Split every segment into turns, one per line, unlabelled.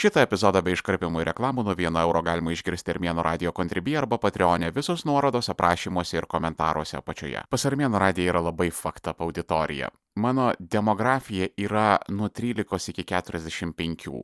Šitą epizodą be iškarpimų ir reklamų nuo 1 euro galima išgirsti Armėno radio kontribį arba Patreonė, visos nuorodos aprašymuose ir komentaruose apačioje. Pas Armėno radiją yra labai fakta auditorija. Mano demografija yra nuo 13 iki 45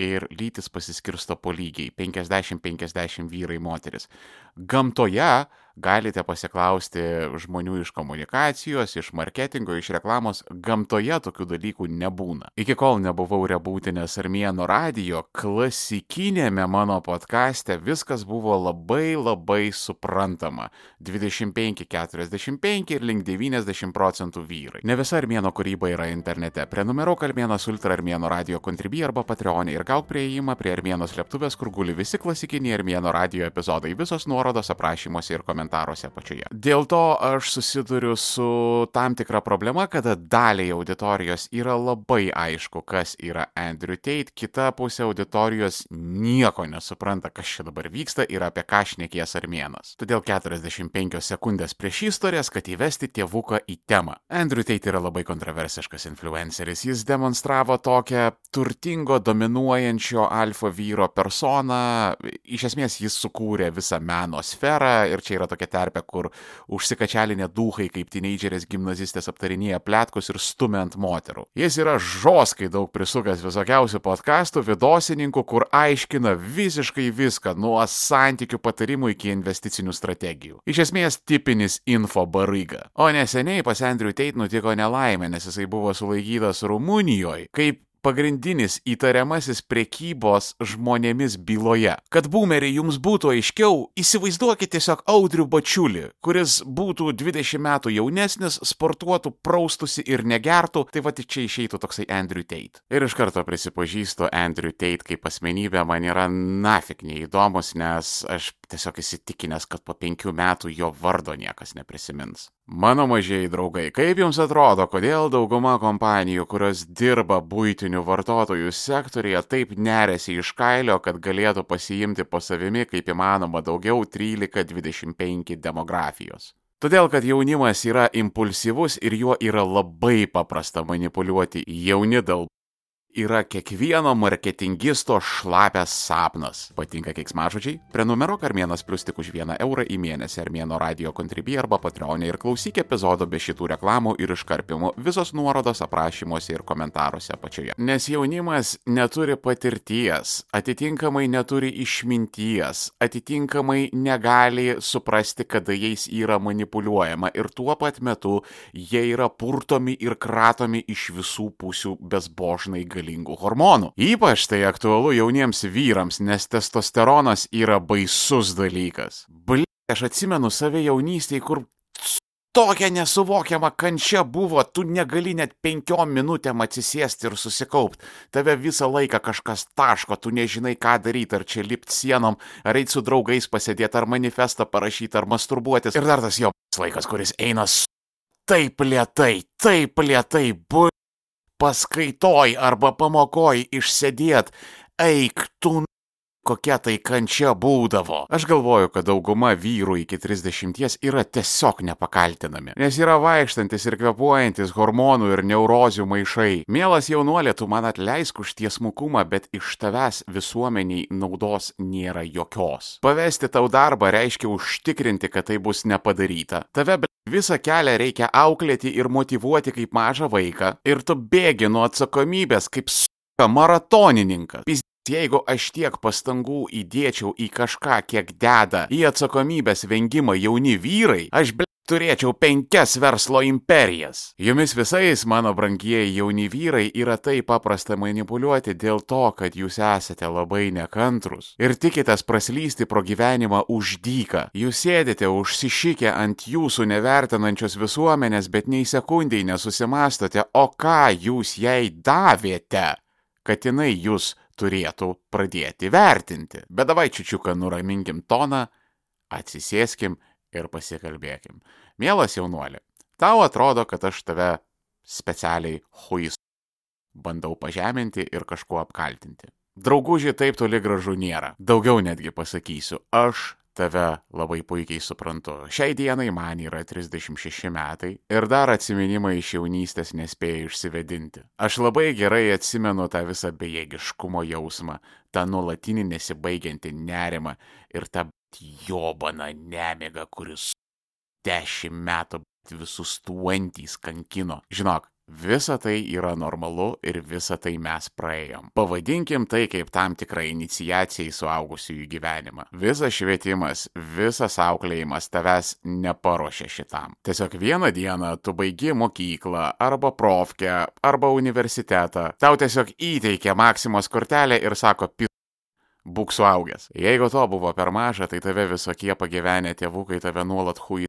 ir lytis pasiskirsto po lygiai - 50-50 vyrai moteris. Gamtoje galite pasiklausti žmonių iš komunikacijos, iš marketingo, iš reklamos. Gamtoje tokių dalykų nebūna. Iki kol nebuvau rebūtinės Armėno radio, klasikinėme mano podkaste viskas buvo labai labai suprantama. 25-45 ir link 90 procentų vyrai. Ne visa Armėno kūryba yra internete. Prenumeruok Armėnas Ultra Armėno radio kontribį arba Patreonė ir gauk prieimą prie Armėno slėptuvės, kur guli visi klasikiniai Armėno radio epizodai. Visos nuorodos aprašymuose ir komentaruose apačioje. Dėl to aš susiduriu su tam tikra problema, kada daliai auditorijos yra labai aišku, kas yra Andrew Tate, kita pusė auditorijos nieko nesupranta, kas čia dabar vyksta ir apie ką šnekės Armėnas. Todėl 45 sekundės prieš istorijas, kad įvesti tėvuką į temą. Andrew Tate yra labai kontroversiškas influenceris. Jis demonstravo tokią turtingo, dominuojančio alfa vyro personą. Iš esmės jis sukūrė visą meno sferą ir čia yra tokia terpė, kur užsikačialinė duhai kaip teenagerės gimnazistės aptarinėja plėtkus ir stumia ant moterų. Jis yra žoskai daug prisukęs visokiausių podkastų, vidosininkų, kur aiškina visiškai viską, nuo santykių patarimų iki investicinių strategijų. Iš esmės tipinis info baryga. O neseniai pas Andrew Tate nutiko nelaimė, nes jisai buvo sulaikytas Rumunijoje, kaip pagrindinis įtariamasis prekybos žmonėmis byloje. Kad boomeriai jums būtų aiškiau, įsivaizduokite tiesiog Audrių Bačiulį, kuris būtų 20 metų jaunesnis, sportuotų, praustusi ir negertų, tai va čia išeitų toksai Andrew Tate. Ir iš karto prisipažįstu, Andrew Tate kaip asmenybė man yra nafik neįdomus, nes aš tiesiog įsitikinęs, kad po penkių metų jo vardo niekas neprisimins. Mano mažieji draugai, kaip jums atrodo, kodėl dauguma kompanijų, kurios dirba būtinių vartotojų sektorija, taip neresi iš kailio, kad galėtų pasiimti po savimi kaip įmanoma daugiau 13-25 demografijos? Todėl, kad jaunimas yra impulsyvus ir juo yra labai paprasta manipuliuoti. Jauni dėl yra kiekvieno marketingisto šlapęs sapnas. Patinka keiksmažodžiai? Prenumeruok Armėnas Plus tik už vieną eurą į mėnesį Armėno radio kontribį arba Patreonė ir klausyk epizodo be šitų reklamų ir iškarpimų. Visos nuorodos aprašymuose ir komentaruose apačioje. Nes jaunimas neturi patirties, atitinkamai neturi išminties, atitinkamai negali suprasti, kada jais yra manipuliuojama ir tuo pat metu jie yra purtomi ir kratomi iš visų pusių besbožnai galingų hormonų. Ypač tai aktualu jauniems vyrams, nes testosteronas yra baisus dalykas. Bl, aš atsimenu save jaunystėje, kur tokia nesuvokiama kančia buvo, tu negali net penkiom minutėm atsisėsti ir susikaupti. Tave visą laiką kažkas taško, tu nežinai, ką daryti, ar čia lipti sienom, ar eiti su draugais pasėdėti, ar manifestą parašyti, ar masturbuotis. Ir dar tas jo laikas, kuris eina taip lietai, taip lietai, bu paskaitoj arba pamokoj išsėdėt, eik tu kokia tai kančia būdavo. Aš galvoju, kad dauguma vyrų iki 30 yra tiesiog nepakaltinami, nes yra vaikštantis ir kvepuojantis hormonų ir neurozių maišai. Mielas jaunuolė, tu man atleisk už tiesmukumą, bet iš tavęs visuomeniai naudos nėra jokios. Pavesti tau darbą reiškia užtikrinti, kad tai bus nepadaryta. Tave visą kelią reikia auklėti ir motivuoti kaip mažą vaiką, ir tu bėgi nuo atsakomybės kaip maratonininkas. Jeigu aš tiek pastangų įdėčiau į kažką, kiek deda į atsakomybės vengimą jauni vyrai, aš ble turėčiau penkias verslo imperijas. Jumis visais, mano brangieji jauni vyrai, yra taip paprasta manipuliuoti dėl to, kad jūs esate labai nekantrus ir tikitės praslysti pro gyvenimą už dyką. Jūs sėdite užsišykę ant jūsų nevertinančios visuomenės, bet nei sekundai nesusimastote, o ką jūs jai davėte, kad jinai jūs turėtų pradėti vertinti. Bet davai čiučiuką nuraminkim toną, atsisėskim ir pasikalbėkim. Mielas jaunuoli, tau atrodo, kad aš tave specialiai huis bandau pažeminti ir kažkuo apkaltinti. Draugužiai taip toli gražu nėra. Daugiau netgi pasakysiu, aš tave labai puikiai suprantu. Šiai dienai man yra 36 metai ir dar atsiminimai iš jaunystės nespėjau išsivedinti. Aš labai gerai atsimenu tą visą bejėgiškumo jausmą, tą nuolatinį nesibaigiantį nerimą ir tą jobaną nemigą, kuris dešimt metų visus tuantys kankino. Žinok, Visa tai yra normalu ir visa tai mes praėjom. Pavadinkim tai kaip tam tikrą iniciaciją į suaugusiųjų gyvenimą. Visas švietimas, visas auklėjimas tavęs neparuošia šitam. Tiesiog vieną dieną tu baigi mokyklą arba profkę arba universitetą. Tau tiesiog įteikia Maksimos kortelę ir sako, pi būk suaugęs. Jeigu to buvo per maža, tai tave visokie pagyvenę tėvukai tave nuolat hui,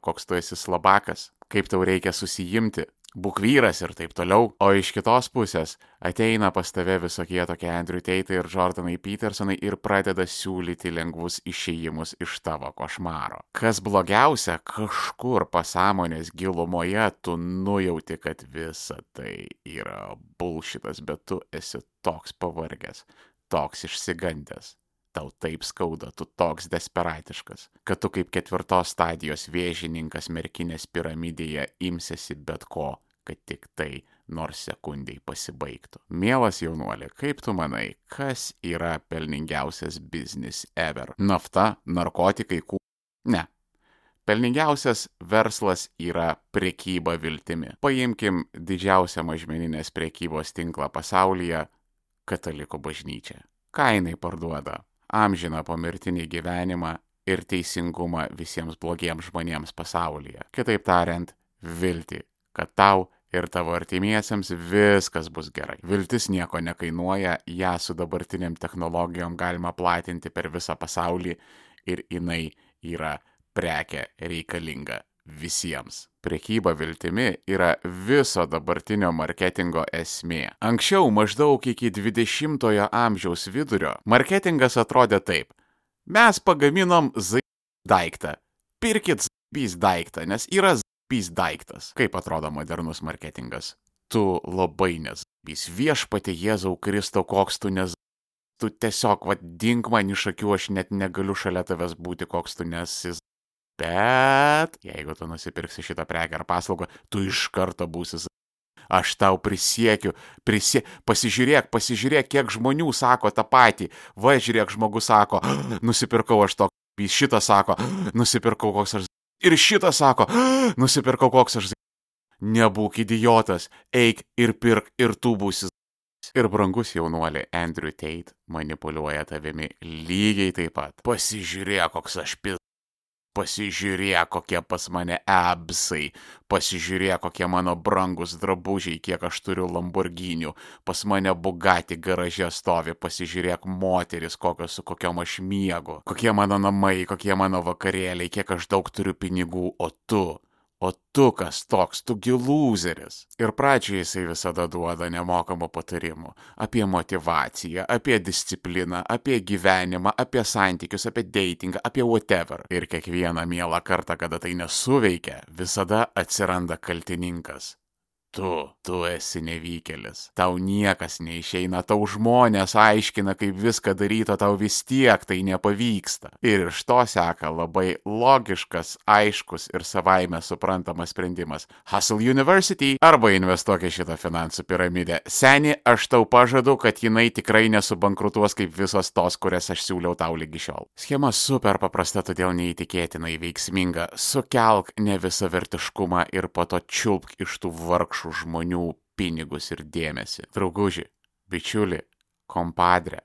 koks tu esi slabakas, kaip tau reikia susijimti, būk vyras ir taip toliau. O iš kitos pusės ateina pas tave visokie tokie Andrew Tate ir Jordanai Petersonai ir pradeda siūlyti lengvus išėjimus iš tavo košmaro. Kas blogiausia, kažkur pasąmonės gilumoje tu nujauti, kad visa tai yra bulšitas, bet tu esi toks pavargęs, toks išsigandęs tau taip skauda, tu toks desperatiškas, kad tu kaip ketvirtos stadijos vėžininkas merkinės piramidėje imsiesi bet ko, kad tik tai nors sekundiai pasibaigtų. Mielas jaunuolė, kaip tu manai, kas yra pelningiausias biznis ever? Nafta, narkotikai, kū... Ne. Pelningiausias verslas yra priekyba viltimi. Paimkim didžiausią mažmeninės priekybos tinklą pasaulyje - katalikų bažnyčia. Ką jinai parduoda? Amžiną pomirtinį gyvenimą ir teisingumą visiems blogiems žmonėms pasaulyje. Kitaip tariant, viltį, kad tau ir tavo artimiesiems viskas bus gerai. Viltis nieko nekainuoja, ją su dabartiniam technologijom galima platinti per visą pasaulį ir jinai yra prekė reikalinga visiems. Prekyba viltimi yra viso dabartinio marketingo esmė. Anksčiau, maždaug iki 20-ojo amžiaus vidurio, marketingas atrodė taip. Mes pagaminom Z daiktą. Pirkit Z daiktą, nes yra Z pys daiktas. Kaip atrodo modernus marketingas? Tu labai nesbys. Viešpatė Jėzau Kristau, koks tu nes. Tu tiesiog, vad, dink man iš akių, aš net negaliu šalia tavęs būti, koks tu nesis. Bet jeigu tu nusipirksi šitą prekę ar paslaugą, tu iš karto būsi Aš tau prisiekiu, prisie... pasižiūrėk, pasižiūrėk, kiek žmonių sako tą patį. Va, žiūrėk, žmogus sako, nusipirkau aš to, šitą sako, nusipirkau koks aš Ir šitas sako, nusipirkau koks aš. Nebūk idiotas, eik ir pirk ir tu būsi. Ir brangus jaunuolė Andrew Tate manipuliuoja tavimi lygiai taip pat. Pasižiūrėk, koks aš pil. Pasižiūrėk, kokie pas mane absai. Pasižiūrėk, kokie mano brangus drabužiai, kiek aš turiu Lamborghinių. Pas mane bugati garaže stovi. Pasižiūrėk, moteris, kokios su kokiom aš miegu. Kokie mano namai, kokie mano vakarėliai, kiek aš daug turiu pinigų, o tu O tu kas toks, tu gilūzeris. Ir pradžioje jisai visada duoda nemokamų patarimų apie motivaciją, apie discipliną, apie gyvenimą, apie santykius, apie datingą, apie whatever. Ir kiekvieną mielą kartą, kada tai nesuveikia, visada atsiranda kaltininkas tu, tu esi nevykėlis. Tau niekas neišeina, tau žmonės aiškina, kaip viską daryti, o tau vis tiek tai nepavyksta. Ir iš to seka labai logiškas, aiškus ir savaime suprantamas sprendimas. Hustle University arba investuok į šitą finansų piramidę. Seni, aš tau pažadu, kad jinai tikrai nesubankrutuos kaip visos tos, kurias aš siūliau tau lygi šiol. Schema super paprasta, todėl neįtikėtinai veiksminga. Sukelk nevisavertiškumą ir po to čiulpk iš tų vargšų vargšų žmonių pinigus ir dėmesį. Drauguži, bičiuli, kompadre,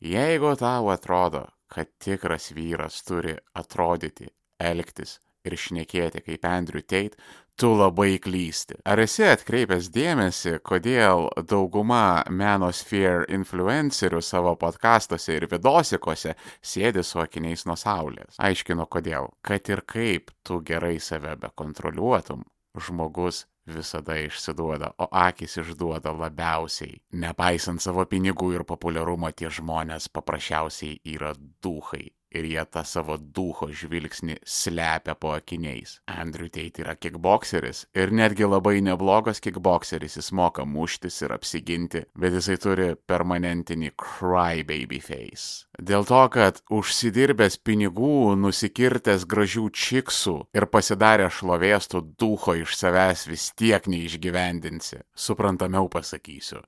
jeigu tau atrodo, kad tikras vyras turi atrodyti, elgtis ir šnekėti kaip Andrew Tate, tu labai klysti. Ar esi atkreipęs dėmesį, kodėl dauguma manosphere influencerių savo podkastuose ir vidosikose sėdi su akiniais nuo saulės? Aiškinu kodėl. Kad ir kaip tu gerai save bekontroliuotum, žmogus visada išsiduoda, o akis išduoda labiausiai. Nepaisant savo pinigų ir populiarumo, tie žmonės paprasčiausiai yra duhai ir jie tą savo duho žvilgsnį slepia po akiniais. Andrew Tate yra kickboxeris ir netgi labai neblogas kickboxeris, jis moka muštis ir apsiginti, bet jisai turi permanentinį crybaby face. Dėl to, kad užsidirbęs pinigų, nusikirtęs gražių čiksų ir pasidaręs šlovės tu duho iš savęs vis tiek neišgyvendinsi. Suprantamiau pasakysiu.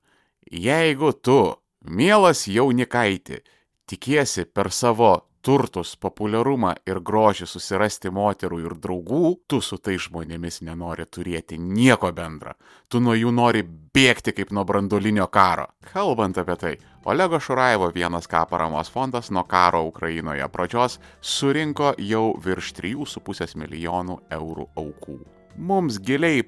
Jeigu tu, mielas jaunikaiti, tikiesi per savo turtus, populiarumą ir grožį susirasti moterų ir draugų, tu su tai žmonėmis nenori turėti nieko bendra. Tu nuo jų nori bėgti kaip nuo brandolinio karo. Kalbant apie tai, Olego Šuraivo vienas K paramos fondas nuo karo Ukrainoje pradžios surinko jau virš 3,5 milijonų eurų aukų. Mums giliai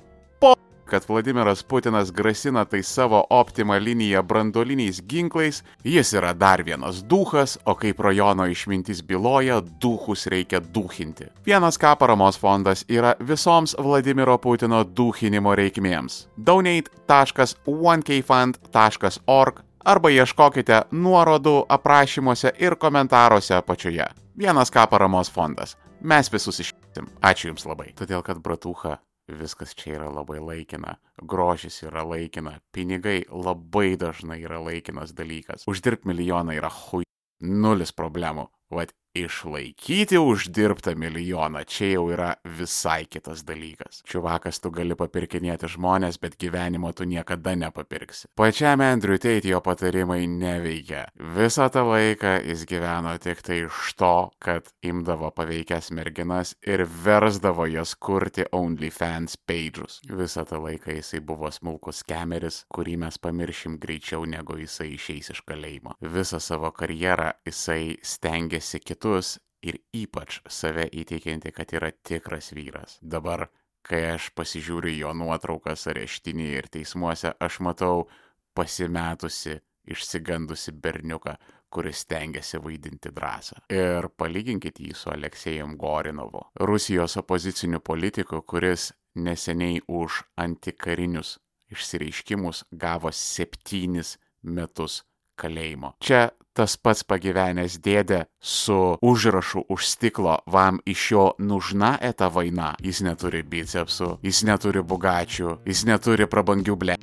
kad Vladimiras Putinas grasina tai savo optimą liniją brandoliniais ginklais, jis yra dar vienas duhas, o kaip rajono išmintis byloja, duhus reikia duhinti. Vienas K paramos fondas yra visoms Vladimiro Putino duhinimo reikmėms. donate.1kfund.org arba ieškokite nuorodų aprašymuose ir komentaruose apačioje. Vienas K paramos fondas. Mes visus išsim. Ačiū Jums labai. Todėl, kad bratuha viskas čia yra labai laikina, grožis yra laikina, pinigai labai dažnai yra laikinas dalykas. Uždirbti milijoną yra hui, nulis problemų. Vat išlaikyti uždirbtą milijoną čia jau yra visai kitas dalykas. Čiuvakas, tu gali papirkinėti žmonės, bet gyvenimo tu niekada nepapirksi. Pačiam Andrew Tate jo patarimai neveikia. Visą tą laiką jis gyveno tik tai iš to, kad imdavo paveikias merginas ir versdavo jas kurti OnlyFans pages. Visą tą laiką jisai buvo smulkus kemeris, kurį mes pamiršim greičiau negu jisai išeis iš kalėjimo. Visą savo karjerą jisai stengiasi kitus kitus ir ypač save įtikinti, kad yra tikras vyras. Dabar, kai aš pasižiūriu jo nuotraukas areštinėje ir teismuose, aš matau pasimetusi, išsigandusi berniuką, kuris tengiasi vaidinti drąsą. Ir palyginkit jį su Aleksejum Gorinovu, Rusijos opoziciniu politiku, kuris neseniai už antikarinius išsireiškimus gavo septynis metus kalėjimo. Čia tas pats pagyvenęs dėdė su užrašu už stiklo vam iš jo nužna eta vaina. Jis neturi bicepsų, jis neturi bugačių, jis neturi prabangių ble.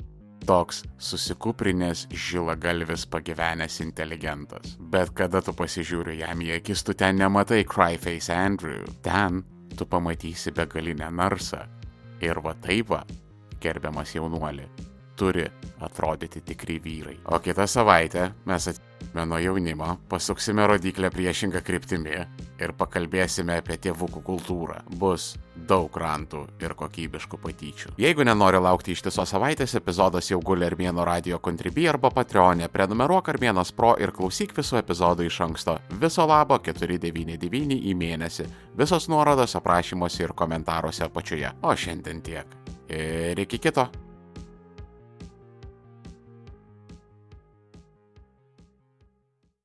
Toks susikuprinės žilagalvis pagyvenęs inteligentas. Bet kada tu pasižiūri jam į akis, tu ten nematai Cryface Andrew. Ten tu pamatysi begalinę narsą. Ir va taip va, gerbiamas jaunuoli, turi atrodyti tikri vyrai. O kitą savaitę mes atsime nuo jaunimo, pasuksime rodiklę priešingą kryptimį ir pakalbėsime apie tėvukų kultūrą. Bus daug rantų ir kokybiškų patyčių. Jeigu nenori laukti ištisos savaitės, epizodas jau guli Armėno radio kontribį arba Patreonė, prenumeruok Armėnas Pro ir klausyk visų epizodų iš anksto. Viso labo 499 į mėnesį. Visos nuorodos aprašymuose ir komentaruose apačioje. O šiandien tiek. Ir iki kito.